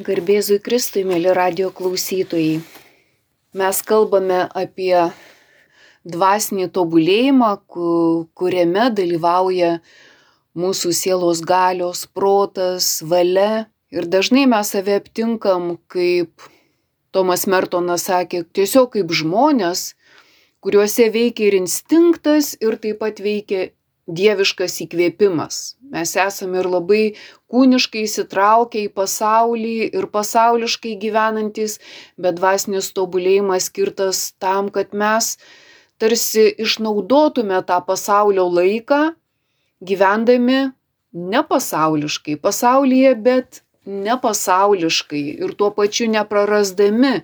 Garbėzui Kristui, mėly radio klausytojai. Mes kalbame apie dvasinį tobulėjimą, kuriame dalyvauja mūsų sielos galios, protas, valia. Ir dažnai mes save aptinkam, kaip Tomas Mertonas sakė, tiesiog kaip žmonės, kuriuose veikia ir instinktas, ir taip pat veikia dieviškas įkvėpimas. Mes esame ir labai kūniškai įsitraukę į pasaulį ir pasauliškai gyvenantis, bet dvasinis tobulėjimas skirtas tam, kad mes tarsi išnaudotume tą pasaulio laiką, gyvendami ne pasauliškai, pasaulyje, bet ne pasauliškai ir tuo pačiu neprarasdami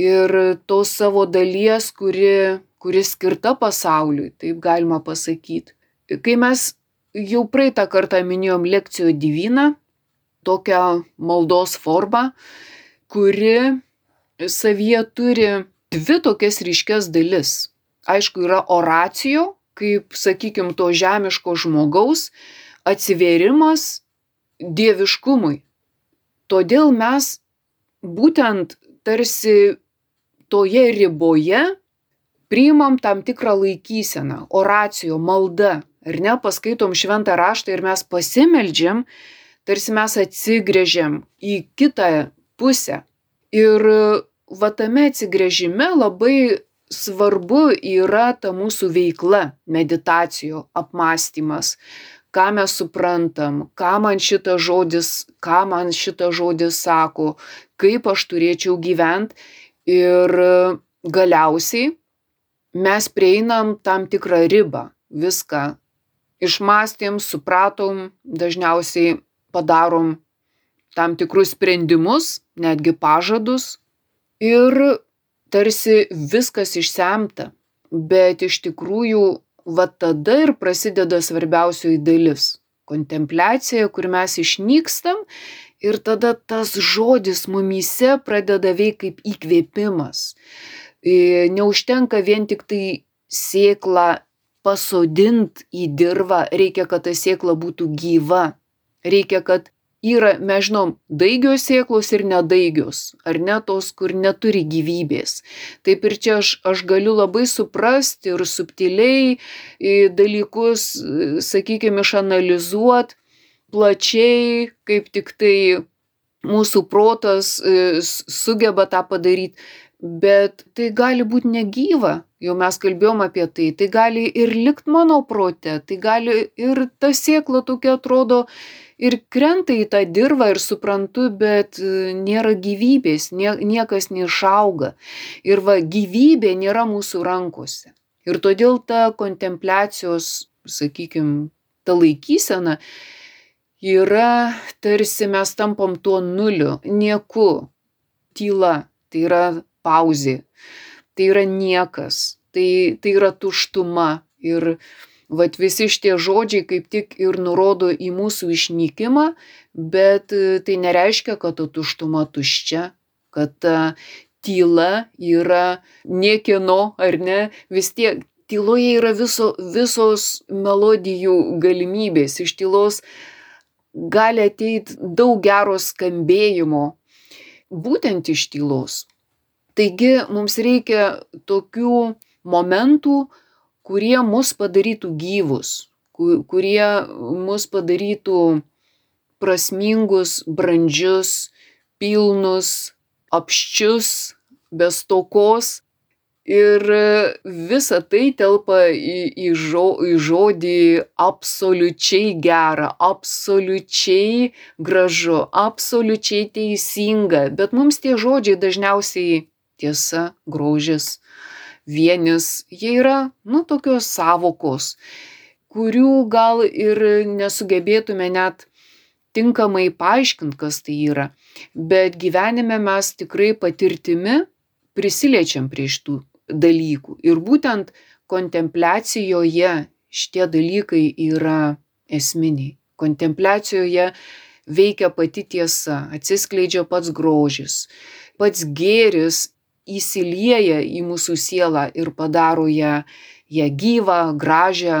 ir tos savo dalies, kuri, kuri skirta pasauliui, taip galima pasakyti. Kai mes jau praeitą kartą minėjom lekcijų divyną, tokią maldos formą, kuri savyje turi dvi tokias ryškias dalis. Aišku, yra oracijo, kaip, sakykime, to žemiško žmogaus atsivėrimas dieviškumui. Todėl mes būtent tarsi toje riboje priimam tam tikrą laikyseną, oracijo, malda, ar ne, paskaitom šventą raštą ir mes pasimeldžiam, tarsi mes atsigrėžiam į kitą pusę. Ir va tame atsigrėžime labai svarbu yra ta mūsų veikla, meditacijų, apmąstymas, ką mes suprantam, ką man šitas žodis, ką man šitas žodis sako, kaip aš turėčiau gyventi ir galiausiai mes prieinam tam tikrą ribą, viską išmąstėm, supratom, dažniausiai padarom tam tikrus sprendimus, netgi pažadus ir tarsi viskas išsemta, bet iš tikrųjų va tada ir prasideda svarbiausioji dalis - kontempliacija, kur mes išnykstam ir tada tas žodis mumyse pradeda veikti kaip įkvėpimas. Neužtenka vien tik tai sėklą pasodint į dirvą, reikia, kad ta sėkla būtų gyva. Reikia, kad yra, mes žinom, daigios sėklos ir nedaigios, ar ne tos, kur neturi gyvybės. Taip ir čia aš, aš galiu labai suprasti ir subtiliai dalykus, sakykime, išanalizuoti plačiai, kaip tik tai mūsų protas sugeba tą padaryti, bet tai gali būt negyva jau mes kalbėjom apie tai tai gali ir likt mano prote tai gali ir ta sėkla tokia atrodo ir krenta į tą dirvą ir suprantu bet nėra gyvybės nie niekas neišauga. Ir va gyvybė nėra mūsų rankose. Ir todėl ta kontempliacijos sakykim ta laikysena yra tarsi mes tampam tuo nuliu nieku tyla. Tai yra pauzė. Tai yra niekas, tai, tai yra tuštuma. Ir vat visi šitie žodžiai kaip tik ir nurodo į mūsų išnykimą, bet tai nereiškia, kad ta tuštuma tuščia, kad ta tyla yra niekieno ar ne, vis tiek tyloje yra viso, visos melodijų galimybės, iš tylos gali ateiti daug gero skambėjimo, būtent iš tylos taigi mums reikia tokių momentų kurie mus padarytų gyvus kurie mus padarytų prasmingus brandžius pilnus apsčius be stokos ir visa tai telpa į, į, žo, į žodį absoliučiai gera, absoliučiai gražu, absoliučiai teisinga, bet mums tie žodžiai dažniausiai tiesa, grožis, vienis, jie yra, nu, tokios savokos, kurių gal ir nesugebėtume net tinkamai paaiškinti, kas tai yra, bet gyvenime mes tikrai patirtimi prisiliečiam prie šitų dalykų. Ir būtent kontempliacijoje šitie dalykai yra esminiai. Kontempliacijoje veikia pati tiesa, atsiskleidžia pats grožis, pats gėris įsilieja į mūsų sielą ir padaro ją, ją gyvą, gražią,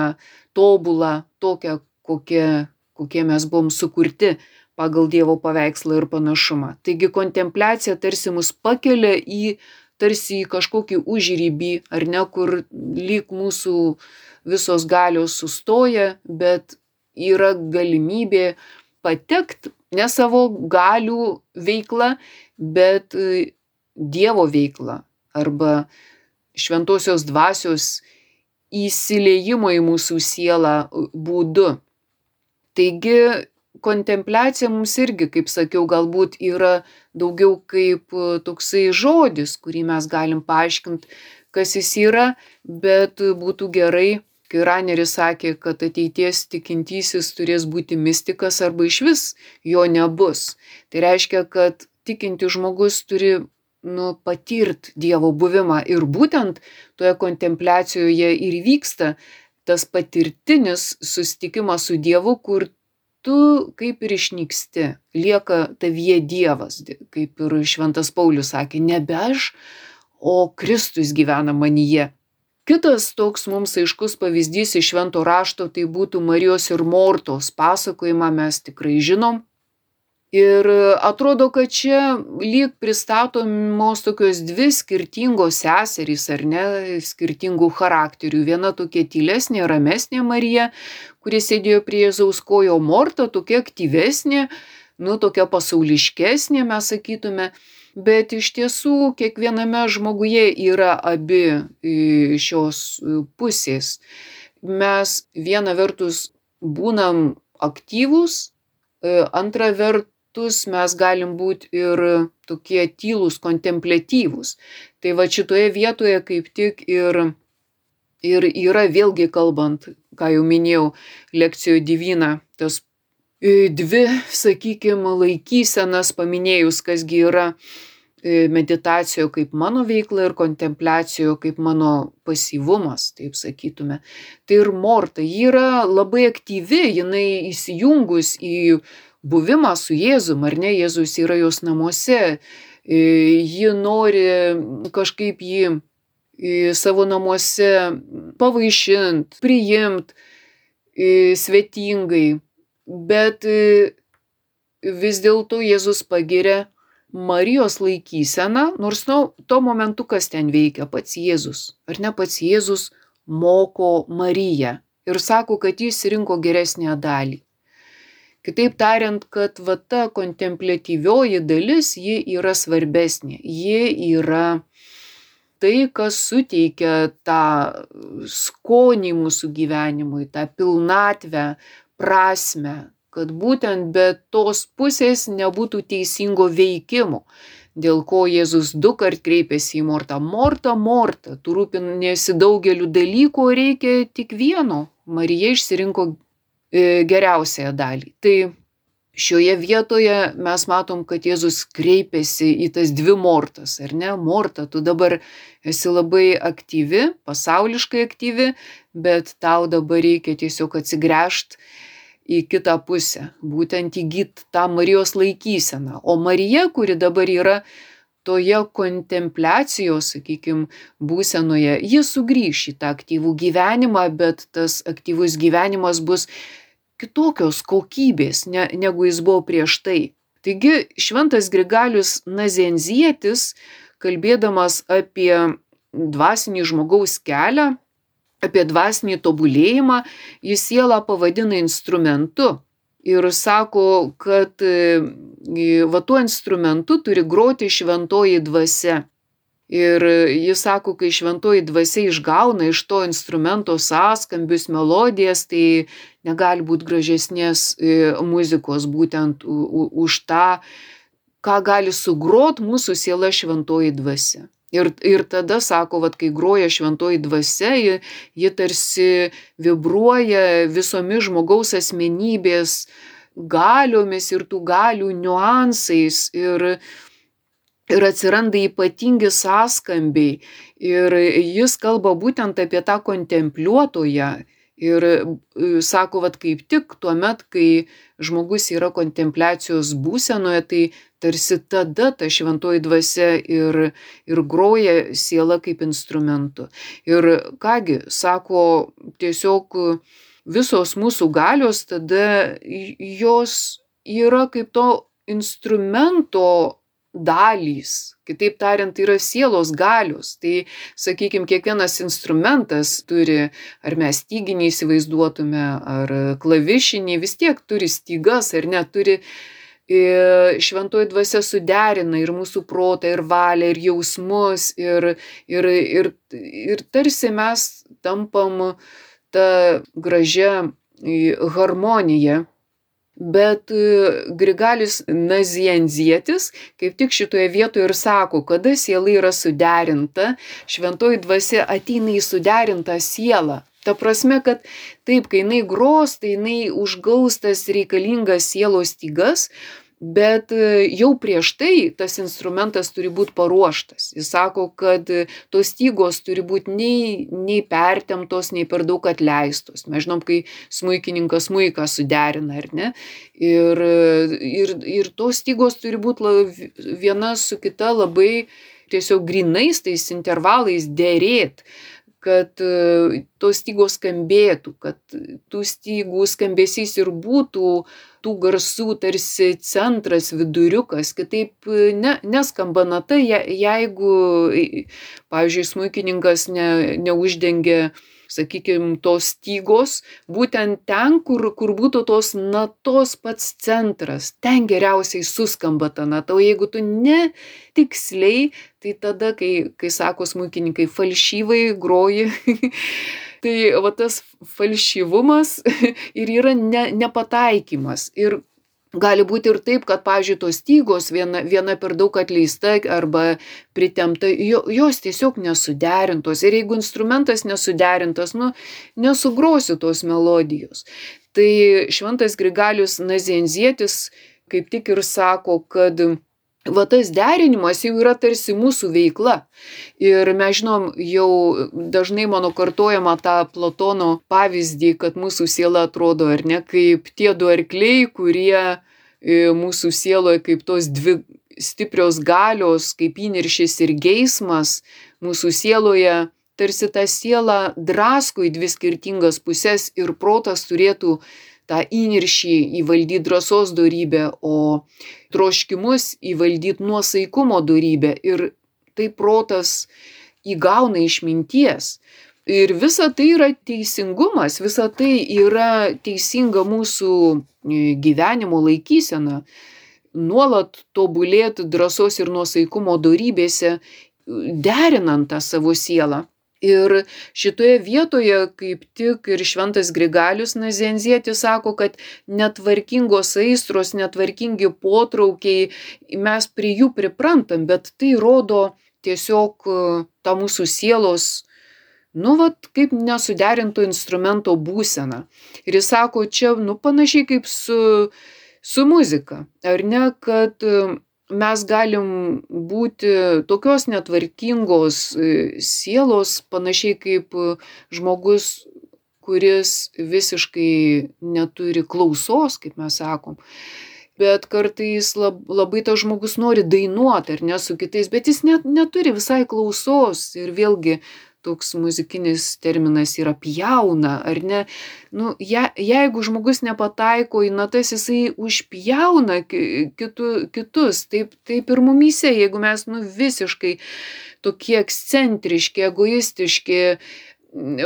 tobulą, tokią, kokie, kokie mes buvom sukurti pagal Dievo paveikslą ir panašumą. Taigi kontempliacija tarsi mus pakelia į tarsi į kažkokį užrybį, ar ne, kur lyg mūsų visos galios sustoja, bet yra galimybė patekti ne savo galių veiklą, bet Dievo veiklą arba šventosios dvasios įsileimo į mūsų sielą būdu. Taigi kontempliacija mums irgi, kaip sakiau, galbūt yra daugiau kaip toksai žodis, kurį mes galim paaiškinti, kas jis yra, bet būtų gerai, kai Raneris sakė, kad ateities tikintysis turės būti mystikas arba iš vis jo nebus. Tai reiškia, kad tikinti žmogus turi nu, patirt Dievo buvimą. Ir būtent toje kontempliacijoje ir vyksta tas patirtinis susitikimas su Dievu, kur tu kaip ir išnyksti, lieka tavyje Dievas, kaip ir Šventas Paulius sakė, nebe aš, o Kristus gyvena manyje. Kitas toks mums aiškus pavyzdys iš Švento rašto tai būtų Marijos ir Mortos pasakojimą mes tikrai žinom, Ir atrodo, kad čia lyg pristatomos tokios dvi skirtingos seserys, ar ne, skirtingų charakterių. Viena tokia tylesnė, ramesnė Marija, kuri sėdėjo prie Jėzaus kojo, Morta tokia aktyvesnė, nu tokia pasauliškesnė, mes sakytume. Bet iš tiesų kiekviename žmoguje yra abi šios pusės. Mes viena vertus būnam aktyvūs, antra vertus metus mes galim būti ir tokie tylūs, kontemplatyvūs. Tai va šitoje vietoje kaip tik ir, ir yra vėlgi kalbant, ką jau minėjau, lekcijoje divina, tas e, dvi, sakykime, laikysenas paminėjus, kasgi yra e, meditacijoje kaip mano veikla ir kontempliacijoje kaip mano pasyvumas, taip sakytume. Tai ir Morta, ji yra labai aktyvi, jinai įsijungus į buvimą su Jėzum, ar ne, Jėzus yra jos namuose, e, ji nori kažkaip jį e, savo namuose pavaišint, priimt e, svetingai, bet vis dėlto Jėzus pagiria Marijos laikyseną, nors nu, tuo momentu kas ten veikia, pats Jėzus, ar ne? Pats Jėzus moko Mariją ir sako, kad jis rinko geresnę dalį. Kitaip tariant, kad va ta kontemplatyvioji dalis, ji yra svarbesnė. Ji yra tai, kas suteikia tą skonį mūsų gyvenimui, tą pilnatvę, prasme, kad būtent be tos pusės nebūtų teisingo veikimo, dėl ko Jėzus du kart kreipėsi į Mortą. Morta, Morta, tu rūpinėsi daugeliu dalykų, reikia tik vieno. Marija išsirinko geriausiąją dalį. Tai šioje vietoje mes matom, kad Jėzus kreipiasi į tas dvi mortas, ar ne? Morta, tu dabar esi labai aktyvi, pasauliškai aktyvi, bet tau dabar reikia tiesiog atsigręžti į kitą pusę, būtent įgyti tą Marijos laikyseną. O Marija, kuri dabar yra toje kontempliacijos, sakykime, būsenoje, ji sugrįš į tą aktyvų gyvenimą, bet tas aktyvus gyvenimas bus kitokios kokybės, ne, negu jis buvo prieš tai. Taigi šventas Grigalius Nazenzietis, kalbėdamas apie dvasinį žmogaus kelią, apie dvasinį tobulėjimą, jis sielą pavadina instrumentu. Ir sako, kad e, va tuo instrumentu turi groti šventoji dvasia. Ir jis sako, kai šventoji dvasia išgauna iš to instrumento sąskambius, melodijas, tai negali būti gražesnės e, muzikos būtent už tą, ką gali sugrot mūsų siela šventoji dvasia. Ir, ir tada sako, kad kai groja šventoji dvasia, ji, ji tarsi vibruoja visomis žmogaus asmenybės galiomis ir tų galių niuansais. Ir, ir atsiranda ypatingi sąskambiai. Ir jis kalba būtent apie tą kontempliuotoją. Ir e, sako, vad kaip tik tuo met, kai žmogus yra kontempliacijos būsenoje, tai tarsi tada ta šventoji dvasia ir, ir groja siela kaip instrumentu. Ir kągi, sako, tiesiog visos mūsų galios tada jos yra kaip to instrumento dalys. Kitaip tariant, tai yra sielos galios. Tai, sakykime, kiekvienas instrumentas turi, ar mes styginį įsivaizduotume, ar klavišinį, vis tiek turi stygas, ar neturi šventoji dvasia suderina ir mūsų protą, ir valią, ir jausmus, ir, ir, ir, ir tarsi mes tampam tą gražią harmoniją Bet e, Grigalis Nazienzietis kaip tik šitoje vietoje ir sako, kada siela yra suderinta, šventoji dvasia ateina į suderintą sielą. Ta prasme, kad taip, kai jinai gros, tai jinai užgaus tas reikalingas sielos stygas, bet e, jau prieš tai tas instrumentas turi būt paruoštas. Jis sako kad e, tos stygos turi būt nei nei pertemptos nei per daug atleistos. Mes žinom kai smuikininkas smuiką suderina ar ne? Ir e, ir ir tos stygos turi būt la viena su kita labai tiesiog grynais tais intervalais derėt kad tos stygos skambėtų, kad tų stygų skambesys ir būtų tų garsų tarsi centras, viduriukas, kitaip e, ne, neskamba nata, jeigu, pavyzdžiui, smūkininkas ne, neuždengia sakykime, tos stygos, būtent ten, kur, kur būtų tos natos pats centras, ten geriausiai suskamba ta nata, o jeigu tu ne tiksliai, tai tada, kai, kai sako smūkininkai, falšyvai groji, tai va tas falšyvumas ir yra ne, nepataikymas. Ir Gali būti ir taip, kad, pavyzdžiui, tos stygos viena, viena per daug atleista arba pritempta, jo, jos tiesiog nesuderintos. Ir jeigu instrumentas nesuderintas, nu, nesugrosi tos melodijos. Tai šventas Grigalius Nazienzietis kaip tik ir sako, kad va tas derinimas jau yra tarsi mūsų veikla. Ir mes žinom jau dažnai mano kartojama tą Platono pavyzdį, kad mūsų siela atrodo ar ne kaip tie du arkliai, kurie e, mūsų sieloje kaip tos dvi stiprios galios, kaip įniršis ir geismas mūsų sieloje tarsi tą sielą drasko į dvi skirtingas puses ir protas turėtų tą įniršį įvaldyt drąsos dorybę, o troškimus įvaldyt nuosaikumo dorybę. Ir tai protas įgauna išminties. Ir visa tai yra teisingumas, visa tai yra teisinga mūsų e, gyvenimo laikysena. Nuolat tobulėti drąsos ir nuosaikumo darybėse, derinant tą savo sielą. Ir šitoje vietoje kaip tik ir šventas Grigalius Nazenzietis sako, kad netvarkingos aistros, netvarkingi potraukiai, mes prie jų priprantam, bet tai rodo tiesiog e, tą mūsų sielos, nu, vat, kaip nesuderinto instrumento būsena. Ir jis sako, čia, nu, panašiai kaip su, su muzika, ar ne, kad mes galim būti tokios netvarkingos e, sielos, panašiai kaip e, žmogus, kuris visiškai neturi klausos, kaip mes sakom. Bet kartais lab, labai tas žmogus nori dainuoti ar ne su kitais, bet jis net neturi visai klausos. Ir vėlgi toks muzikinis terminas yra pjauna, ar ne? Nu, je, jeigu žmogus nepataiko į natas, jisai užpjauna kitu, kitus. Taip, taip ir mumyse, jeigu mes nu, visiškai tokie ekscentriški, egoistiški,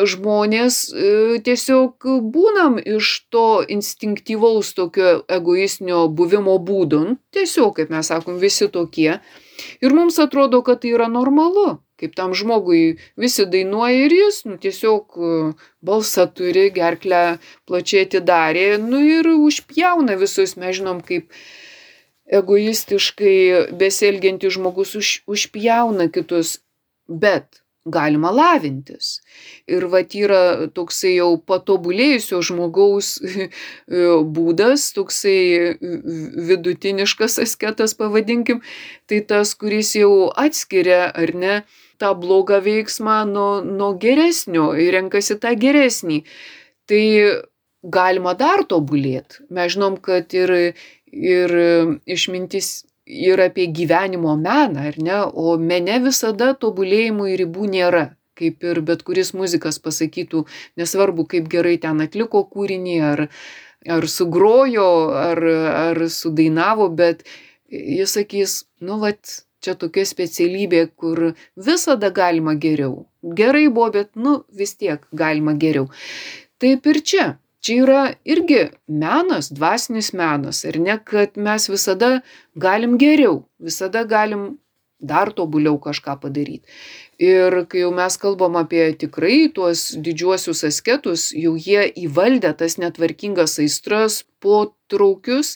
žmonės e, tiesiog būnam iš to instinktyvaus tokio egoistinio buvimo būdo. Nu, tiesiog, kaip mes sakom, visi tokie. Ir mums atrodo, kad tai yra normalu kaip tam žmogui visi dainuoja ir jis, nu, tiesiog e, balsą turi, gerklę plačiai atidarė, nu ir užpjauna visus, mes žinom, kaip egoistiškai besielgiantis žmogus už, užpjauna kitus, bet galima lavintis. Ir va yra toksai jau patobulėjusio žmogaus e, būdas, toksai vidutiniškas asketas pavadinkim, tai tas, kuris jau atskiria ar ne tą blogą veiksmą nuo, nuo geresnio ir renkasi tą geresnį. Tai galima dar tobulėti. Mes žinom, kad ir, ir išmintis ir apie gyvenimo meną, ar ne, o mene visada tobulėjimui ribų nėra. Kaip ir bet kuris muzikas pasakytų, nesvarbu, kaip gerai ten atliko kūrinį, ar, ar sugrojo, ar, ar sudainavo, bet jis sakys, nu, vat, čia tokia specialybė, kur visada galima geriau. Gerai buvo, bet, nu, vis tiek galima geriau. Taip ir čia. Čia yra irgi menas, dvasinis menas, ar ne, kad mes visada galim geriau, visada galim dar tobuliau kažką padaryti. Ir kai jau mes kalbam apie tikrai tuos didžiuosius asketus, jau jie įvaldė tas netvarkingas aistras, potraukius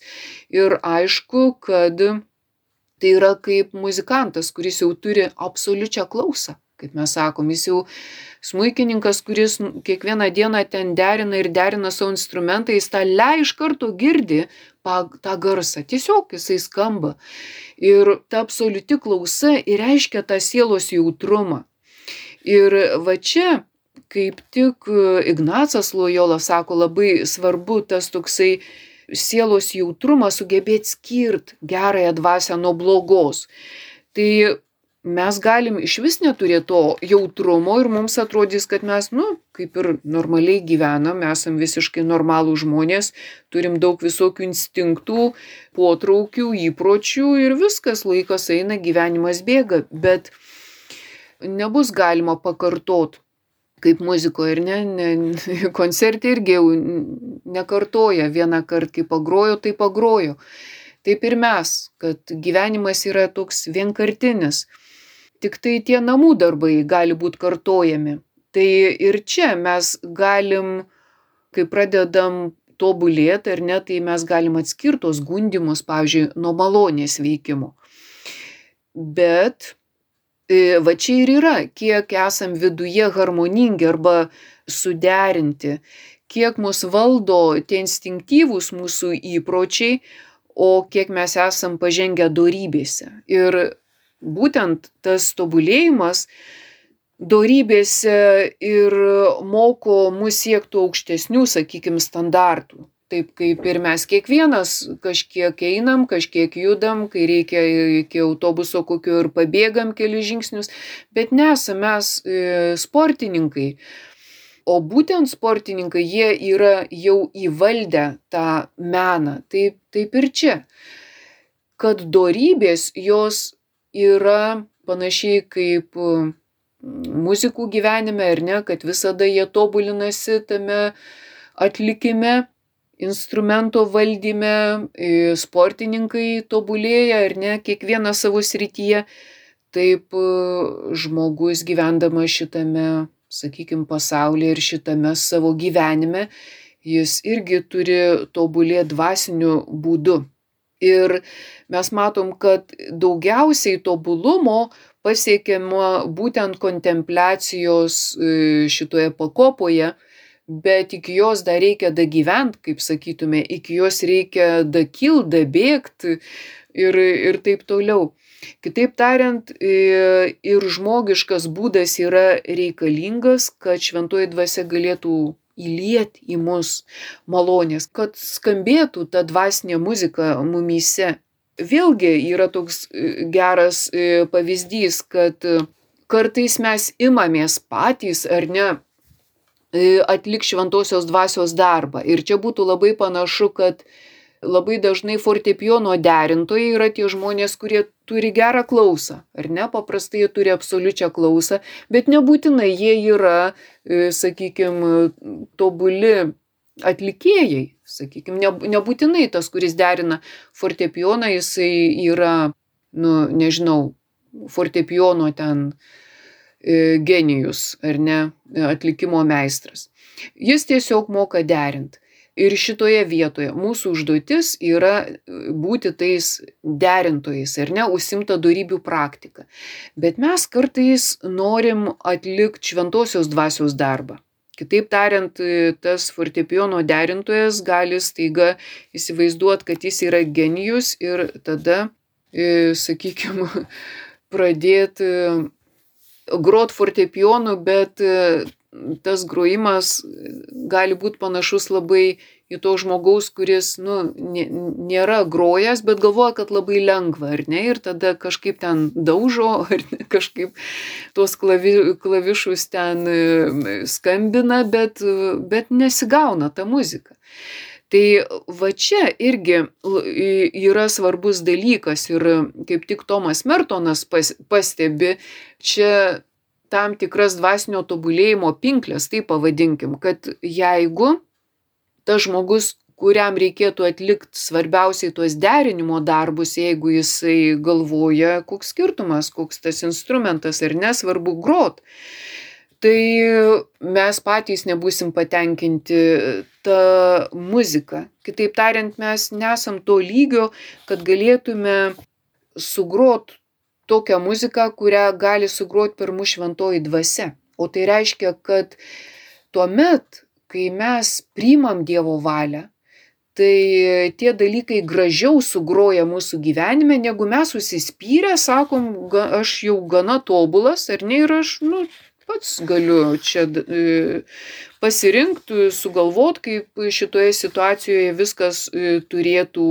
ir aišku, kad tai yra kaip muzikantas, kuris jau turi absoliučią klausą. Kaip mes sakom, jis jau smuikininkas, kuris kiekvieną dieną ten derina ir derina savo instrumentą, jis tą le iš karto girdi tą garsą. Tiesiog jisai skamba. Ir ta absoliuti klausa ir reiškia tą sielos jautrumą. Ir va čia, kaip tik Ignacas Lojola sako, labai svarbu tas toksai sielos jautrumą sugebėti skirt gerąją dvasę nuo blogos. Tai mes galim išvis neturėt to jautrumo ir mums atrodys, kad mes, nu, kaip ir normaliai gyvenam, esam visiškai normalų žmonės, turim daug visokių instinktų, potraukių, įpročių ir viskas, laikas eina, gyvenimas bėga, bet nebus galima pakartot kaip muzikoje ir ne, ne koncerte irgi jau nekartoja vieną kartą, kai pagrojo, tai pagrojo. Taip ir mes, kad gyvenimas yra toks vienkartinis tiktai tie namų darbai gali būt kartojami. Tai ir čia mes galim, kai pradedam tobulėti ar ne, tai mes galim atskirti tos gundimus, pavyzdžiui, nuo malonės veikimo. Bet va čia ir yra, kiek esam viduje harmoningi arba suderinti, kiek mus valdo tie instinktyvūs mūsų įpročiai, o kiek mes esam pažengę darybėse. Ir būtent tas tobulėjimas dorybėse ir moko mus siekti aukštesnių, sakykime, standartų. Taip kaip ir mes kiekvienas kažkiek einam, kažkiek judam, kai reikia iki autobuso kokio ir pabėgam keli žingsnius, bet nesame mes e, sportininkai. O būtent sportininkai, jie yra jau įvaldę tą meną. Taip, taip ir čia. Kad dorybės jos yra panašiai kaip mm, muzikų gyvenime, ar ne, kad visada jie tobulinasi tame atlikime, instrumento valdyme, sportininkai tobulėja, ar ne, kiekvieną savo srityje. Taip žmogus gyvendamas šitame, sakykime, pasaulyje ir šitame savo gyvenime, jis irgi turi tobulėti dvasiniu būdu. Ir mes matom, kad daugiausiai tobulumo pasiekiama būtent kontempliacijos e, šitoje pakopoje, bet iki jos dar reikia dagyvent, kaip sakytume, iki jos reikia dakilt, dabėgt ir, ir taip toliau. Kitaip tariant, e, ir žmogiškas būdas yra reikalingas, kad šventoji dvasia galėtų įliet į mus malonės, kad skambėtų ta dvasinė muzika mumyse. Vėlgi yra toks e, geras e, pavyzdys, kad kartais mes imamės patys ar ne atlik šventosios dvasios darbą. Ir čia būtų labai panašu, kad labai dažnai fortepijono derintojai yra tie žmonės, kurie turi gerą klausą, ar ne, paprastai jie turi absoliučią klausą, bet nebūtinai jie yra, e, sakykime, tobuli atlikėjai, sakykime, nebūtinai tas, kuris derina fortepijoną, jisai yra, nu, nežinau, fortepijono ten e, genijus, ar ne, atlikimo meistras. Jis tiesiog moka derinti. Ir šitoje vietoje mūsų užduotis yra e, būti tais derintojais ir ne užsimta darybių praktika. Bet mes kartais norim atlikti šventosios dvasios darbą. Kitaip tariant, e, tas fortepijono derintojas gali staiga įsivaizduoti, kad jis yra genijus ir tada, e, sakykime, pradėti grot fortepijonu, bet tas grojimas gali būti panašus labai į to žmogaus, kuris, nu, nėra grojęs, bet galvoja, kad labai lengva, ar ne, ir tada kažkaip ten daužo, ar ne, kažkaip tuos klavi, klavišus ten e, skambina, bet, bet nesigauna ta muzika. Tai va čia irgi yra svarbus dalykas ir kaip tik Tomas Mertonas pas, pastebi, čia tam tikras dvasinio tobulėjimo pinklės, tai pavadinkim, kad jeigu tas žmogus, kuriam reikėtų atlikti svarbiausiai tuos derinimo darbus, jeigu jisai galvoja, koks skirtumas, koks tas instrumentas ir nesvarbu grot, tai mes patys nebusim patenkinti tą muziką. Kitaip tariant, mes nesam to lygio, kad galėtume sugrot tokią muziką, kurią gali sugrot per mūsų šventoji dvasia. O tai reiškia, kad tuomet, kai mes priimam Dievo valią, tai tie dalykai gražiau sugroja mūsų gyvenime, negu mes užsispyrę, sakom, aš jau gana tobulas, ar ne, ir aš, nu, pats galiu čia e, pasirinkti, sugalvot, kaip šitoje situacijoje viskas e, turėtų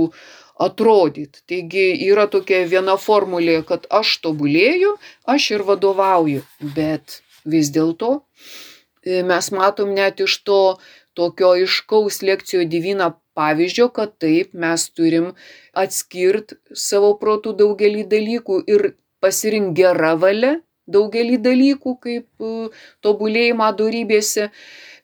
atrodyt. Taigi yra tokia viena formulė, kad aš tobulėju, aš ir vadovauju, bet vis dėlto e, mes matom net iš to tokio iškaus lekcijų divina pavyzdžio, kad taip mes turim atskirti savo protų daugelį dalykų ir pasirinkti gerą valią daugelį dalykų, kaip e, tobulėjimą darybėse,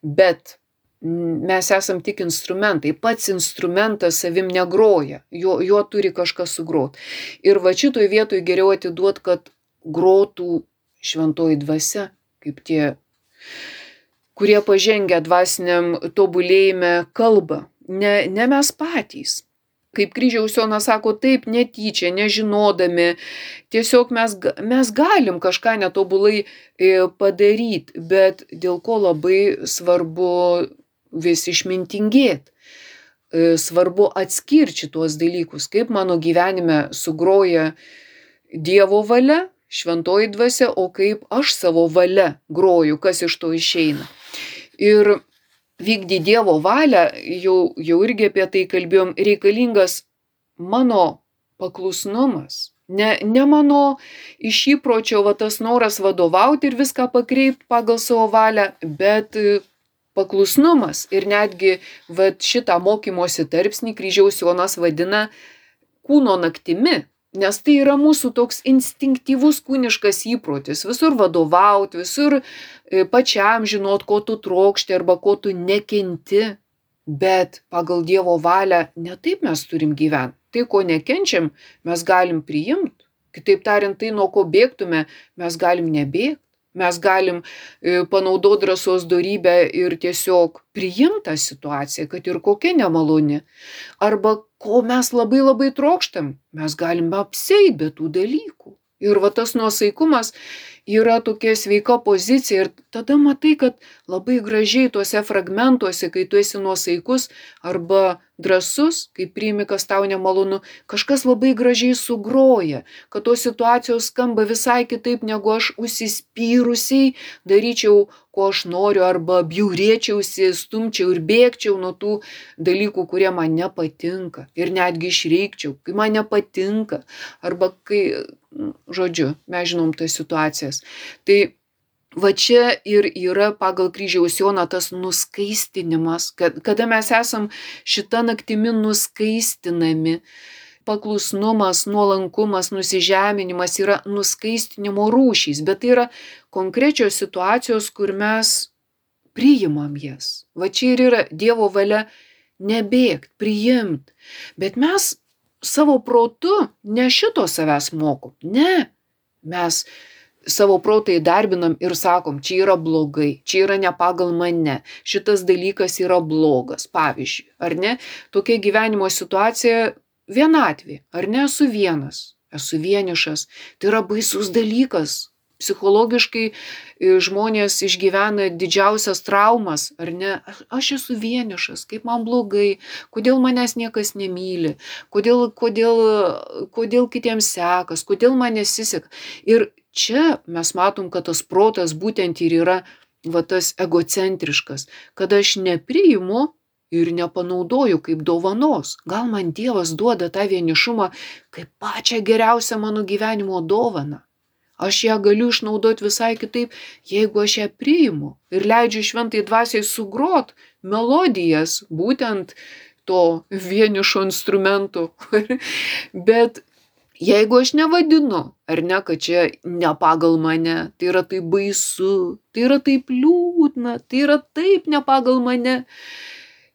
bet mes esam tik instrumentai, pats instrumentas savim negroja, jo, jo turi kažkas sugrot. Ir va šitoj vietoj geriau atiduot, kad grotų šventoji dvasia, kaip tie, kurie pažengia dvasiniam tobulėjime kalbą, ne, ne mes patys. Kaip kryžiaus Jonas sako, taip netyčia, nežinodami, tiesiog mes, mes galim kažką netobulai e, padaryti, bet dėl ko labai svarbu vis išmintingėt. E, svarbu atskirti tuos dalykus, kaip mano gyvenime sugroja Dievo valia, šventoji dvasia, o kaip aš savo valia groju, kas iš to išeina. Ir vykdy Dievo valią, jau, jau irgi apie tai kalbėjom, reikalingas mano paklusnumas. Ne, ne mano iš įpročio va tas noras vadovauti ir viską pakreipti pagal savo valią, bet paklusnumas ir netgi vat šitą mokymosi tarpsnį kryžiaus Jonas vadina kūno naktimi, nes tai yra mūsų toks instinktyvus kūniškas įprotis visur vadovauti, visur e, pačiam žinot, ko tu trokšti arba ko tu nekenti, bet pagal Dievo valią netaip mes turim gyventi. Tai, ko nekenčiam, mes galim priimti. Kitaip tariant, tai, nuo ko bėgtume, mes galim nebėgti mes galim e, panaudot drąsos dorybę ir tiesiog priimt tą situaciją, kad ir kokia nemaloni. Arba ko mes labai labai trokštam, mes galim apseit be tų dalykų. Ir va tas nuosaikumas yra tokia sveika pozicija ir tada matai, kad labai gražiai tuose fragmentuose, kai tu esi nuosaikus arba drasus, kai priimi, kas tau nemalonu, kažkas labai gražiai sugroja, kad tos situacijos skamba visai kitaip, negu aš užsispyrusiai daryčiau, ko aš noriu, arba bjaurėčiausi, stumčiau ir bėgčiau nuo tų dalykų, kurie man nepatinka. Ir netgi išreikčiau, kai man nepatinka, arba kai, žodžiu, mes žinom tas situacijas. Tai va čia ir yra pagal kryžiaus Joną tas nuskaistinimas, kad, kada mes esam šitą naktimi nuskaistinami. Paklusnumas, nuolankumas, nusižeminimas yra nuskaistinimo rūšys, bet tai yra konkrečios situacijos, kur mes priimam jas. Va čia ir yra Dievo valia nebėgti, priimti. Bet mes savo protu ne šito savęs mokom. Ne. Mes savo protą įdarbinam ir sakom, čia yra blogai, čia yra ne pagal mane, šitas dalykas yra blogas, pavyzdžiui, ar ne? Tokia gyvenimo situacija vienatvė, ar ne esu vienas, esu vienišas, tai yra baisus dalykas. Psichologiškai e, žmonės išgyvena didžiausias traumas, ar ne? Aš esu vienišas, kaip man blogai, kodėl manęs niekas nemyli, kodėl, kodėl, kodėl kitiems sekas, kodėl man nesiseka. Ir čia mes matom, kad tas protas būtent ir yra va tas egocentriškas, kad aš nepriimu ir nepanaudoju kaip dovanos. Gal man Dievas duoda tą vienišumą kaip pačią geriausią mano gyvenimo dovaną. Aš ją galiu išnaudoti visai kitaip, jeigu aš ją priimu ir leidžiu šventai dvasiai sugrot melodijas, būtent to vienišo instrumento. Bet jeigu aš nevadinu, ar ne, kad čia ne pagal mane, tai yra taip baisu, tai yra taip liūdna, tai yra taip ne pagal mane.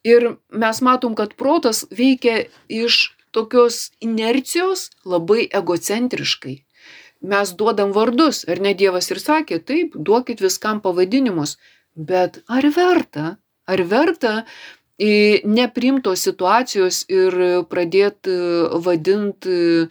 Ir mes matom, kad protas veikia iš tokios inercijos labai egocentriškai. Mes duodam vardus, ar ne Dievas ir sakė, taip, duokit viskam pavadinimus, bet ar verta, ar verta neprimtos situacijos ir pradėti vadinti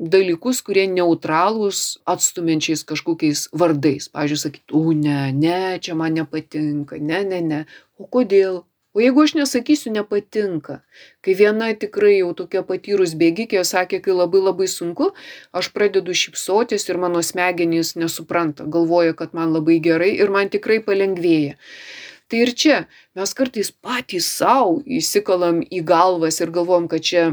dalykus, kurie neutralūs, atstumiančiais kažkokiais vardais. Pavyzdžiui, sakyti, u, ne, ne, čia man nepatinka, ne, ne, ne. O kodėl? O jeigu aš nesakysiu nepatinka, kai viena tikrai jau tokia patyrus bėgikė sakė, kai labai labai sunku, aš pradedu šypsotis ir mano smegenys nesupranta, galvoja, kad man labai gerai ir man tikrai palengvėja. Tai ir čia mes kartais patys savo įsikalam į galvas ir galvom, kad čia,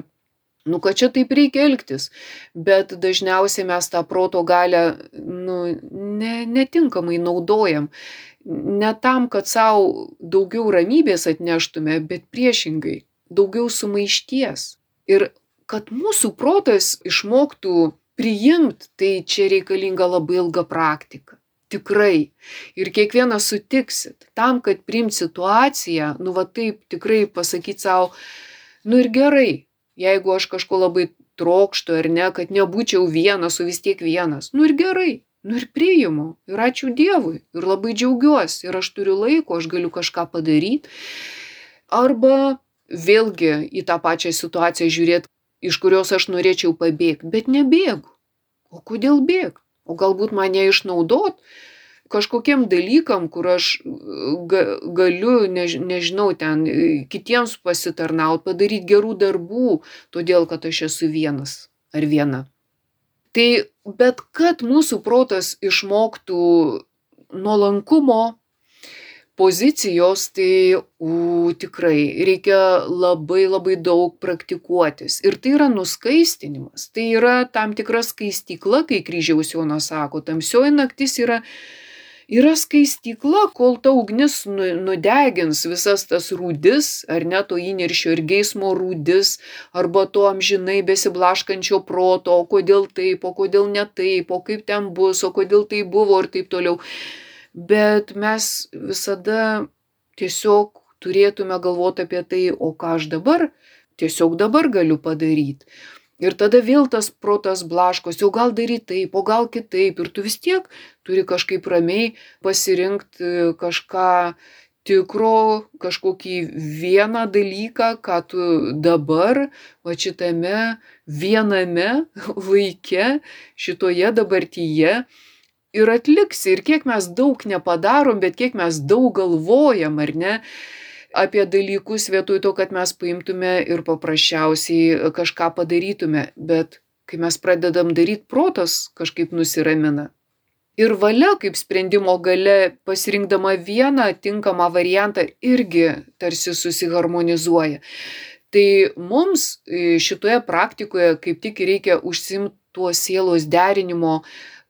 nu, kad čia taip reikia elgtis. Bet dažniausiai mes tą proto galę, nu, ne, netinkamai naudojam. Ne tam, kad savo daugiau ramybės atneštume, bet priešingai, daugiau sumaišties. Ir kad mūsų protas išmoktų priimti, tai čia reikalinga labai ilga praktika tikrai. Ir kiekvieną sutiksit. Tam, kad priimt situaciją, nu va taip tikrai pasakyti savo, nu ir gerai, jeigu aš kažko labai trokštų ar ne, kad nebūčiau vienas, o vis tiek vienas. Nu ir gerai, nu ir priimu. Ir ačiū Dievui. Ir labai džiaugiuosi. Ir aš turiu laiko, aš galiu kažką padaryti. Arba vėlgi į tą pačią situaciją žiūrėti, iš kurios aš norėčiau pabėgti, bet nebėgu. O kodėl bėgti? O galbūt mane išnaudot kažkokiem dalykam, kur aš ga, galiu, než, nežinau, ten kitiems pasitarnauti, padaryti gerų darbų, todėl kad aš esu vienas ar viena. Tai bet kad mūsų protas išmoktų nuolankumo, pozicijos tai u tikrai reikia labai labai daug praktikuotis. Ir tai yra nuskaistinimas. Tai yra tam tikra skaistykla kai kryžiaus jonas sako tamsioji naktis yra yra skaistykla kol ta ugnis nu nudegins visas tas rūdis ar ne to įniršio ir geismo rūdis arba to amžinai besiblaškančio proto o kodėl taip o kodėl ne taip o kaip ten bus o kodėl taip buvo ir taip toliau bet mes visada tiesiog turėtume galvoti apie tai, o ką aš dabar, tiesiog dabar galiu padaryti. Ir tada vėl tas protas blaškos, jau gal daryti taip, o gal kitaip. Ir tu vis tiek turi kažkaip ramiai pasirinkti kažką tikro, kažkokį vieną dalyką, ką tu dabar, va šitame viename laike, šitoje dabartyje ir atliksi. Ir kiek mes daug nepadarom, bet kiek mes daug galvojam, ar ne, apie dalykus vietoj to, kad mes paimtume ir paprasčiausiai kažką padarytume. Bet kai mes pradedam daryti, protas kažkaip nusiramina. Ir valia kaip sprendimo gale, pasirinkdama vieną tinkamą variantą, irgi tarsi susiharmonizuoja. Tai mums šitoje praktikoje kaip tik reikia užsimti tuo sielos derinimo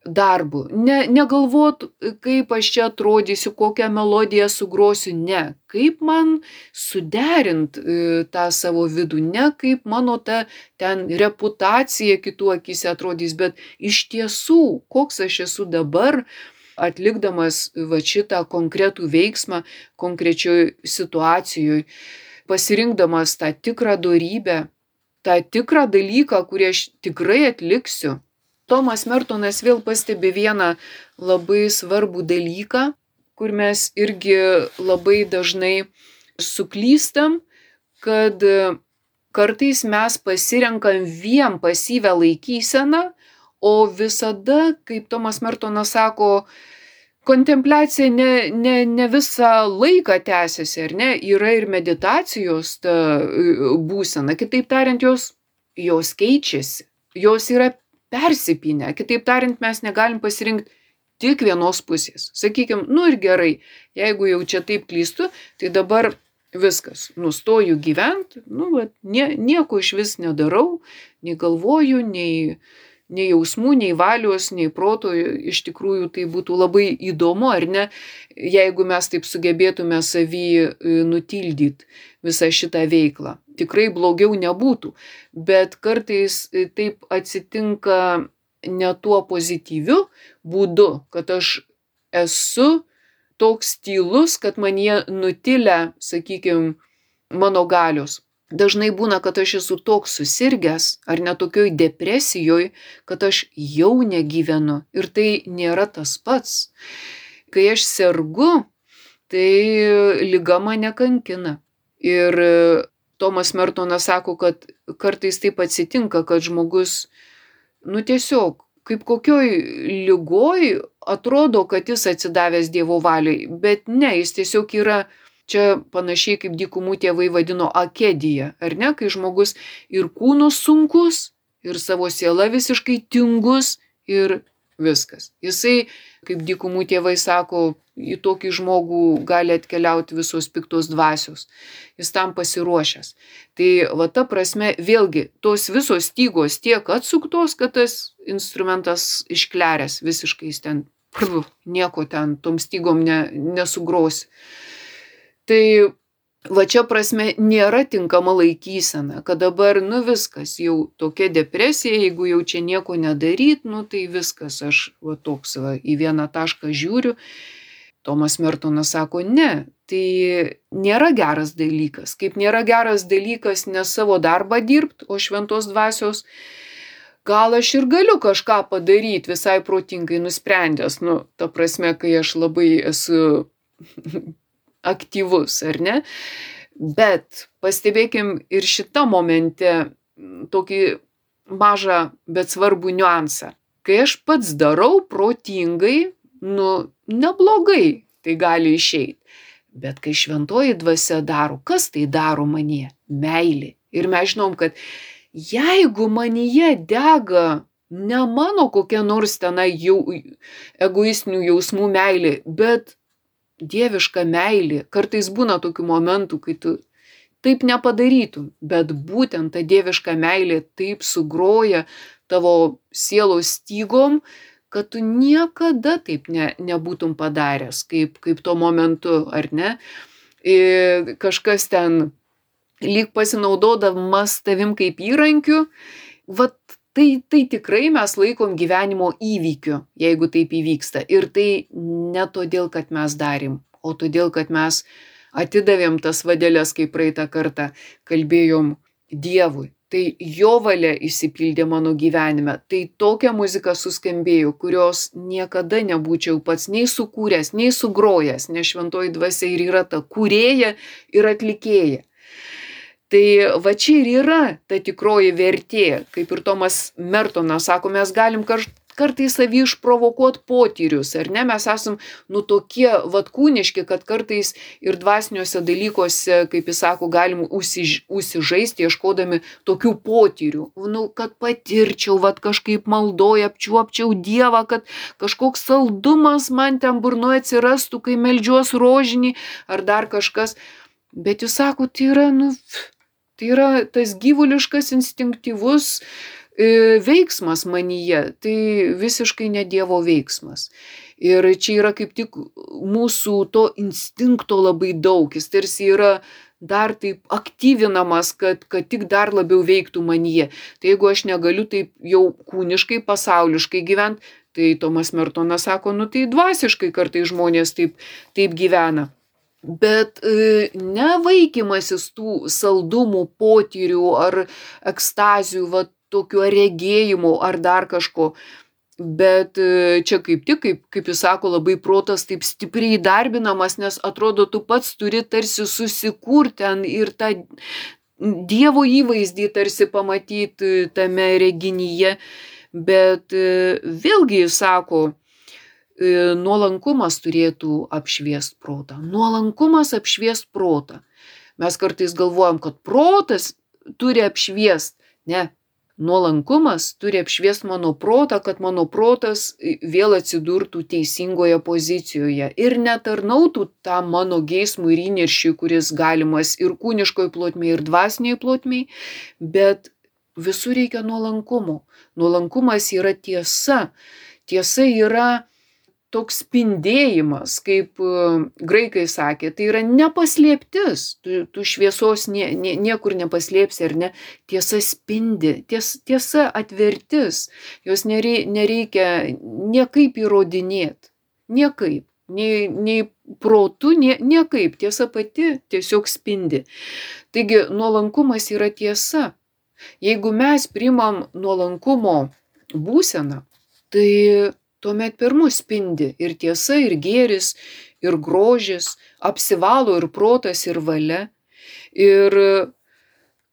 darbu. Ne, negalvot, kaip aš čia atrodysiu, kokią melodiją sugrosiu, ne. Kaip man suderint e, tą savo vidų, ne kaip mano ta ten reputacija kitų akise atrodys, bet iš tiesų, koks aš esu dabar, atlikdamas va šitą konkretų veiksmą konkrečioj situacijoj, pasirinkdamas tą tikrą dorybę, tą tikrą dalyką, kurį aš tikrai atliksiu Tomas Mertonas vėl pastebi vieną labai svarbų dalyką, kur mes irgi labai dažnai suklystam, kad kartais mes pasirenkam vien pasyvę laikyseną, o visada, kaip Tomas Mertonas sako, kontempliacija ne, ne, ne visą laiką tęsiasi, ar ne, yra ir meditacijos ta būsena, kitaip tariant, jos, jos keičiasi, jos yra persipynę. Kitaip tariant, mes negalim pasirinkti tik vienos pusės. Sakykime, nu ir gerai, jeigu jau čia taip klystu, tai dabar viskas, nustoju gyventi, nu, bet nie, nieko iš vis nedarau, nei galvoju, nei, nei jausmų, nei valios, nei proto, iš tikrųjų tai būtų labai įdomu, ar ne, jeigu mes taip sugebėtume savį e, nutildyti visą šitą veiklą. Tikrai blogiau nebūtų, bet kartais e, taip atsitinka ne tuo pozityviu būdu, kad aš esu toks tylus, kad man jie nutilę, sakykime, mano galios dažnai būna kad aš esu toks susirgęs ar net tokioj depresijoj kad aš jau negyvenu ir tai nėra tas pats. Kai aš sergu tai liga mane kankina. Ir tomas mertonas sako kad kartais taip atsitinka kad žmogus nu tiesiog kaip kokioj ligoj atrodo kad jis atsidavęs dievo valiai bet ne jis tiesiog yra čia panašiai kaip dykumų tėvai vadino akedija, ar ne, kai žmogus ir kūno sunkus, ir savo siela visiškai tingus, ir viskas. Jisai, kaip dykumų tėvai sako, į tokį žmogų gali atkeliauti visos piktos dvasios. Jis tam pasiruošęs. Tai va ta prasme, vėlgi, tos visos stygos tiek atsuktos, kad tas instrumentas iškleręs visiškai ten, prv, nieko ten tom stygom ne, nesugrosi. Tai va čia prasme nėra tinkama laikysena, kad dabar, nu viskas, jau tokia depresija, jeigu jau čia nieko nedaryt, nu tai viskas, aš va toks va į vieną tašką žiūriu. Tomas Mertonas sako, ne, tai nėra geras dalykas. Kaip nėra geras dalykas ne savo darbą dirbti, o šventos dvasios gal aš ir galiu kažką padaryti visai protingai nusprendęs, nu, ta prasme, kai aš labai esu aktyvus, ar ne? Bet pastebėkim ir šitą momente tokį mažą, bet svarbų niuansą. Kai aš pats darau protingai, nu, neblogai tai gali išeiti. Bet kai šventoji dvasia daro, kas tai daro manie? Meilė. Ir mes žinom, kad jeigu manyje dega ne mano kokia nors tenai jau egoistinių jausmų meilė, bet dieviška meilė. Kartais būna tokių momentų, kai tu taip nepadarytum, bet būtent ta dieviška meilė taip sugroja tavo sielos stygom, kad tu niekada taip ne, nebūtum padaręs, kaip, kaip tuo momentu, ar ne? Ir kažkas ten lyg pasinaudodamas tavim kaip įrankiu, vat tai tai tikrai mes laikom gyvenimo įvykiu jeigu taip įvyksta. Ir tai ne todėl kad mes darėm o todėl kad mes atidavėm tas vadeles kaip praeitą kartą kalbėjom dievui. Tai jo valia išsipildė mano gyvenime. Tai tokia muzika suskambėjo kurios niekada nebūčiau pats nei sukūręs nei sugrojęs nes šventoji dvasia ir yra ta kūrėja ir atlikėja tai va čia ir yra ta tikroji vertė kaip ir tomas mertonas sako mes galim kaž kartais savy išprovokuot potyrius ar ne? Mes esam nu tokie vat kūniški kad kartais ir dvasiniuose dalykuose kaip jis sako galim užsiž užsižaisti ieškodami tokių potyrių. Nu kad patirčiau vat kažkaip maldoj apčiuopčiau dievą kad kažkoks saldumas man ten burnoj atsirastų kai meldžiuos rožinį ar dar kažkas. Bet jūs sakot tai yra nu Tai yra tas gyvuliškas, instinktyvus e, veiksmas manyje, tai visiškai ne Dievo veiksmas. Ir čia yra kaip tik mūsų to instinkto labai daug, jis tarsi yra dar taip aktyvinamas, kad, kad tik dar labiau veiktų manyje. Tai jeigu aš negaliu taip jau kūniškai, pasauliškai gyventi, tai Tomas Mertonas sako, nu tai dvasiškai kartai žmonės taip, taip gyvena bet e, ne vaikymasis tų saldumų potyrių ar ekstazių va tokių regėjimų ar dar kažko. Bet e, čia kaip tik kaip kaip jis sako labai protas taip stipriai įdarbinamas nes atrodo tu pats turi tarsi susikurt ten ir tą dievo įvaizdį tarsi pamatyt e, tame reginyje. Bet vėlgi jis sako nuolankumas turėtų apšviest protą. Nuolankumas apšviest protą. Mes kartais galvojam, kad protas turi apšviest. Ne. Nuolankumas turi apšviest mano protą, kad mano protas vėl atsidurtų teisingoje pozicijoje ir netarnautų tam mano geismui ir įniršiui, kuris galimas ir kūniškoj plotmėje, ir dvasiniai plotmėje, bet visur reikia nuolankumo. Nuolankumas yra tiesa. Tiesa yra toks spindėjimas, kaip e, graikai sakė, tai yra nepaslėptis, tu, tu šviesos nie, nie, niekur nepaslėpsi ar ne, tiesa spindi, ties, tiesa atvertis, jos nerei, nereikia niekaip įrodinėti, niekaip, nei, nei protu, nie, niekaip, tiesa pati tiesiog spindi. Taigi nuolankumas yra tiesa. Jeigu mes primam nuolankumo būseną, tai tuomet per mus spindi ir tiesa, ir gėris, ir grožis, apsivalo ir protas, ir valia. Ir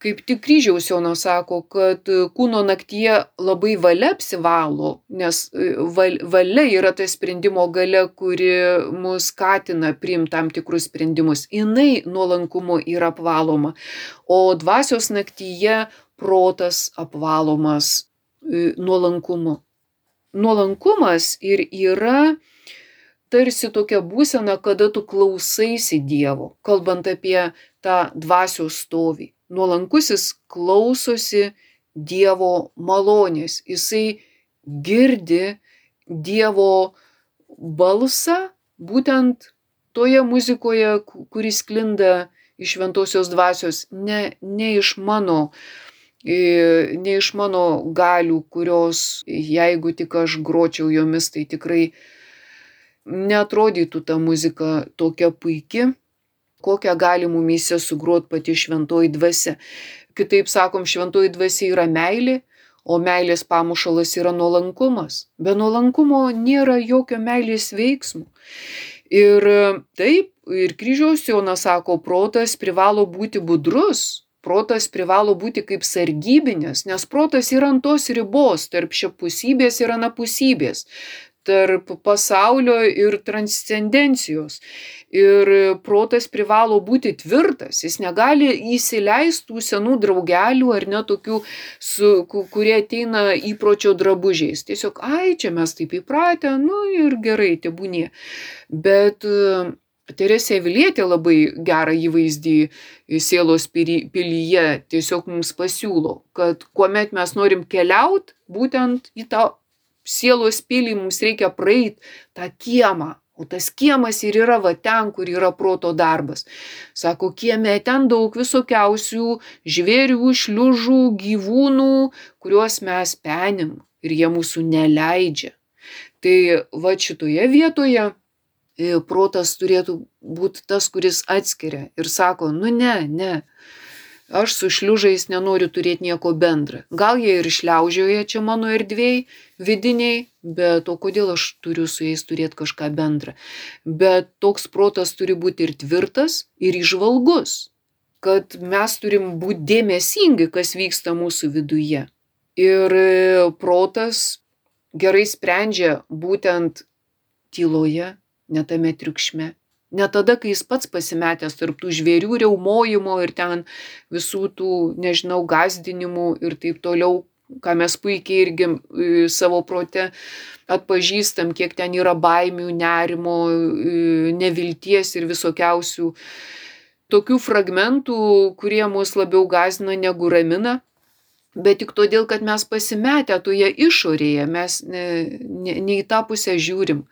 kaip tik kryžiaus Jonas sako, kad kūno naktyje labai valia apsivalo, nes val, valia yra ta sprendimo gale, kuri mus skatina priimti tam tikrus sprendimus. Jis nuolankumu yra apvaloma, o dvasios naktyje protas apvalomas nuolankumu nuolankumas ir yra tarsi tokia būsena, kada tu klausaisi Dievo, kalbant apie tą dvasios stovį. Nuolankusis klausosi Dievo malonės, jisai girdi Dievo balsą būtent toje muzikoje, kuris klinda iš šventosios dvasios, ne, ne iš mano ne iš mano galių, kurios, jeigu tik aš gročiau jomis, tai tikrai netrodytų ta muzika tokia puiki, kokią gali mumyse sugruot pati šventoji dvasia. Kitaip sakom, šventoji dvasia yra meilė, o meilės pamušalas yra nuolankumas. Be nuolankumo nėra jokio meilės veiksmų. Ir taip, ir kryžiaus Jonas sako, protas privalo būti budrus, protas privalo būti kaip sargybinis, nes protas yra ant tos ribos tarp šiapusybės ir anapusybės, tarp pasaulio ir transcendencijos. Ir protas privalo būti tvirtas, jis negali įsileisti tų senų draugelių ar netokių, kurie ateina įpročio drabužiais. Tiesiog, ai, čia mes taip įpratę, nu ir gerai, tebūnie. Bet Teresė Vilietė labai gerą įvaizdį sielos pilyje tiesiog mums pasiūlo, kad kuomet mes norim keliauti, būtent į tą sielos pilį mums reikia praeiti tą kiemą. O tas kiemas ir yra va ten, kur yra proto darbas. Sako, kieme ten daug visokiausių žvėrių, šliužų, gyvūnų, kuriuos mes penim ir jie mūsų neleidžia. Tai va šitoje vietoje protas turėtų būti tas, kuris atskiria ir sako, nu ne, ne, aš su šliužais nenoriu turėti nieko bendra. Gal jie ir šliaužioja čia mano erdvėjai, vidiniai, bet o kodėl aš turiu su jais turėti kažką bendra. Bet toks protas turi būti ir tvirtas, ir išvalgus, kad mes turim būti dėmesingi, kas vyksta mūsų viduje. Ir protas gerai sprendžia būtent tyloje, ne tame triukšme. Ne tada, kai jis pats pasimetęs tarp tų žvėrių reumojimo ir ten visų tų, nežinau, gazdinimų ir taip toliau, ką mes puikiai irgi e, savo prote atpažįstam, kiek ten yra baimių, nerimo, e, nevilties ir visokiausių tokių fragmentų, kurie mus labiau gazina negu ramina bet tik todėl, kad mes pasimetę toje išorėje, mes ne, ne, ne į tą pusę žiūrim.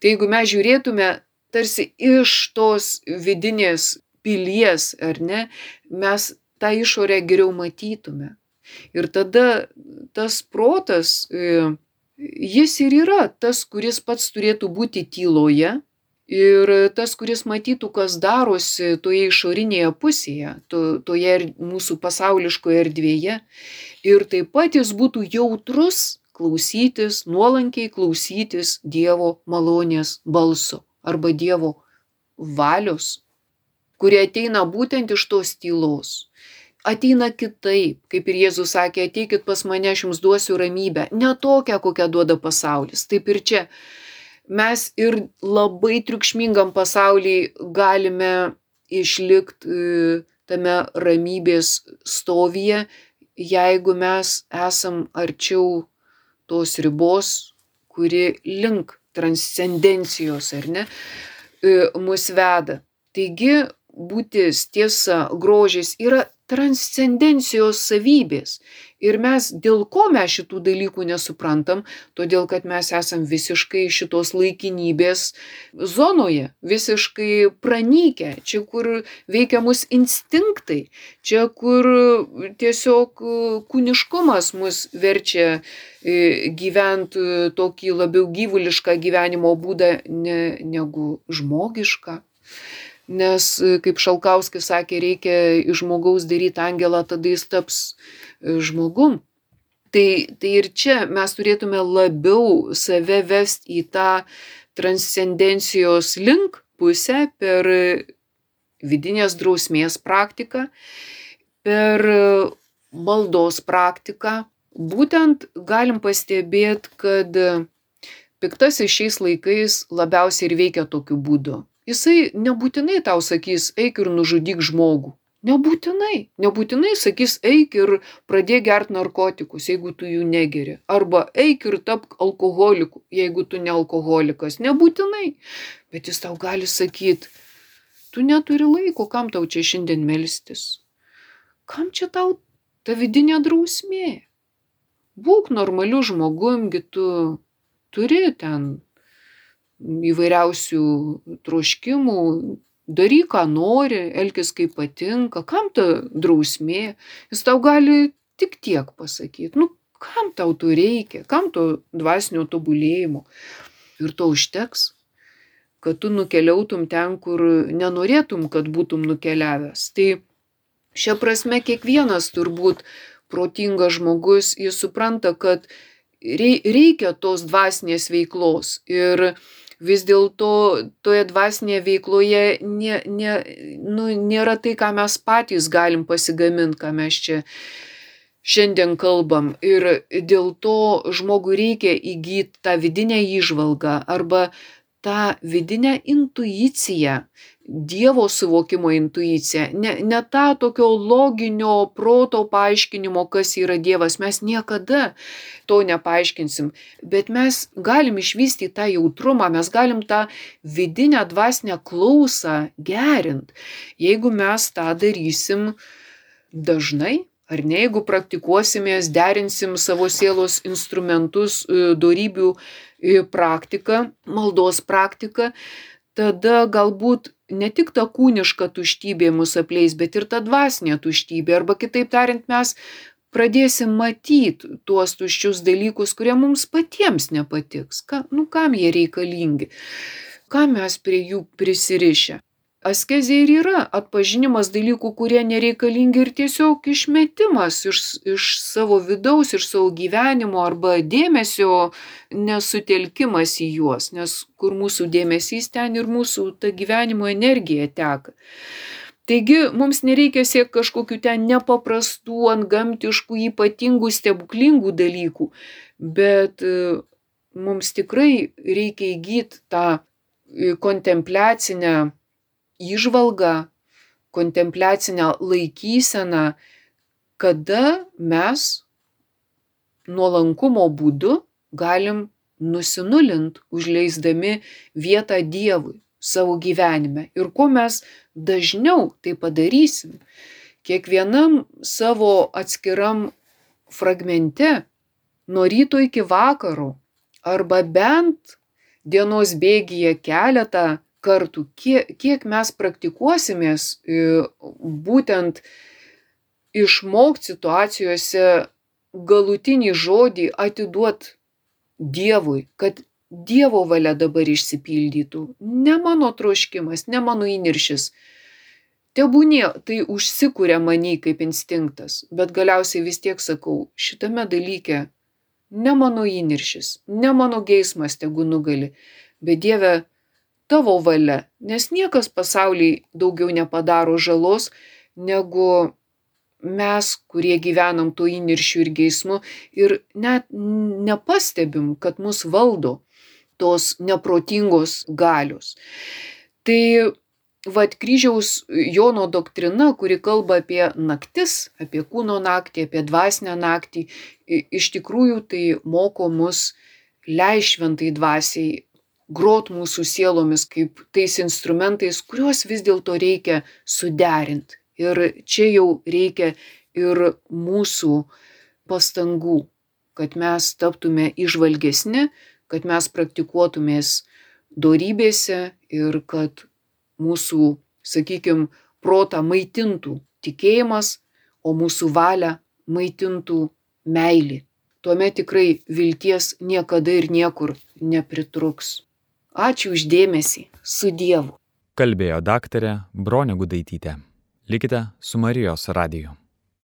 Tai jeigu mes žiūrėtume tarsi iš tos vidinės pilies, ar ne, mes tą išorę geriau matytume. Ir tada tas protas, e, jis ir yra tas, kuris pats turėtų būti tyloje, Ir tas, kuris matytų, kas darosi toje išorinėje pusėje, to, toje mūsų pasauliškoje erdvėje. Ir taip pat jis būtų jautrus klausytis, nuolankiai klausytis Dievo malonės balso arba Dievo valios, kurie ateina būtent iš tos tylos. Ateina kitaip, kaip ir Jėzus sakė, ateikit pas mane, aš jums duosiu ramybę, ne tokią, kokią duoda pasaulis. Taip ir čia mes ir labai triukšmingam pasauly galime išlikt e, tame ramybės stovyje, jeigu mes esam arčiau tos ribos, kuri link transcendencijos, ar ne, e, mus veda. Taigi būtis, tiesa, grožis yra transcendencijos savybės. Ir mes dėl ko mes šitų dalykų nesuprantam, todėl kad mes esam visiškai šitos laikinybės zonoje, visiškai pranykę, čia kur veikia mus instinktai, čia kur tiesiog kūniškumas mus verčia gyventi tokį labiau gyvulišką gyvenimo būdą ne, negu žmogišką. Nes, kaip Šalkauskis sakė, reikia iš žmogaus daryti angelą, tada jis taps e, žmogum. Tai, tai ir čia mes turėtume labiau save vesti į tą transcendencijos link pusę per vidinės drausmės praktiką, per maldos praktiką. Būtent galim pastebėti, kad piktasis šiais laikais labiausiai ir veikia tokiu būdu Jisai nebūtinai tau sakys, eik ir nužudyk žmogų. Nebūtinai. Nebūtinai sakys, eik ir pradėk gerti narkotikus, jeigu tu jų negeri. Arba eik ir tapk alkoholiku, jeigu tu ne alkoholikas. Nebūtinai. Bet jis tau gali sakyti, tu neturi laiko, kam tau čia šiandien melstis. Kam čia tau ta vidinė drausmė? Būk normaliu žmogumgi tu turi ten įvairiausių troškimų, daryk, ką nori, elkis kaip patinka, kam ta drausmė, jis tau gali tik tiek pasakyti, nu, kam tau to reikia, kam to dvasinio tobulėjimo. Ir to užteks, kad tu nukeliautum ten, kur nenorėtum, kad būtum nukeliavęs. Tai šia prasme kiekvienas turbūt protingas žmogus, jis supranta, kad reikia tos dvasinės veiklos. Ir vis dėlto toje dvasinėje veikloje ne, ne, nu, nėra tai, ką mes patys galim pasigaminti, ką mes čia šiandien kalbam. Ir dėl to žmogui reikia įgyti tą vidinę įžvalgą arba tą vidinę intuiciją, Dievo suvokimo intuiciją, ne, ne tą tokio loginio proto paaiškinimo, kas yra Dievas, mes niekada to nepaaiškinsim, bet mes galim išvystyti tą jautrumą, mes galim tą vidinę dvasinę klausą gerint, jeigu mes tą darysim dažnai, Ar ne, jeigu praktikuosimės, derinsim savo sielos instrumentus, e, darybių e, praktiką, maldos praktiką, tada galbūt ne tik ta kūniška tuštybė mus apleis, bet ir ta dvasinė tuštybė. Arba kitaip tariant, mes pradėsim matyti tuos tuščius dalykus, kurie mums patiems nepatiks. Ka, nu kam jie reikalingi? Kam mes prie jų prisirišę? Askezė ir yra atpažinimas dalykų, kurie nereikalingi ir tiesiog išmetimas iš, iš savo vidaus, iš savo gyvenimo arba dėmesio nesutelkimas į juos, nes kur mūsų dėmesys ten ir mūsų ta gyvenimo energija teka. Taigi mums nereikia siekti kažkokių ten nepaprastų, antgamtiškų, ypatingų, stebuklingų dalykų, bet e, mums tikrai reikia įgyti tą e, kontempliacinę įžvalgą, kontempliacinę laikyseną, kada mes nuolankumo būdu galim nusinulint, užleisdami vietą Dievui savo gyvenime. Ir kuo mes dažniau tai padarysim, kiekvienam savo atskiram fragmente, nuo ryto iki vakaro, arba bent dienos bėgyje keletą kartų, kiek, kiek mes praktikuosimės e, būtent išmokti situacijose galutinį žodį atiduot Dievui, kad Dievo valia dabar išsipildytų. Ne mano troškimas, ne mano įniršis. Tebūnie tai užsikūrė manį kaip instinktas, bet galiausiai vis tiek sakau, šitame dalyke ne mano įniršis, ne mano geismas tegu nugali, bet Dieve tavo valia, nes niekas pasaulyje daugiau nepadaro žalos negu mes, kurie gyvenam tuo įniršiu ir geismu ir net nepastebim, kad mus valdo tos neprotingos galios. Tai vad kryžiaus Jono doktrina, kuri kalba apie naktis, apie kūno naktį, apie dvasinę naktį, iš tikrųjų tai moko mus leišventai dvasiai grot mūsų sielomis kaip tais instrumentais, kuriuos vis dėlto reikia suderint. Ir čia jau reikia ir mūsų pastangų, kad mes taptume išvalgesni, kad mes praktikuotumės dorybėse ir kad mūsų, sakykime, protą maitintų tikėjimas, o mūsų valią maitintų meilė. Tuomet tikrai vilties niekada ir niekur nepritruks. Ačiū uždėmesį. Su Dievu. Kalbėjo daktarė Bronė Gudaitytė. Likite su Marijos radiju.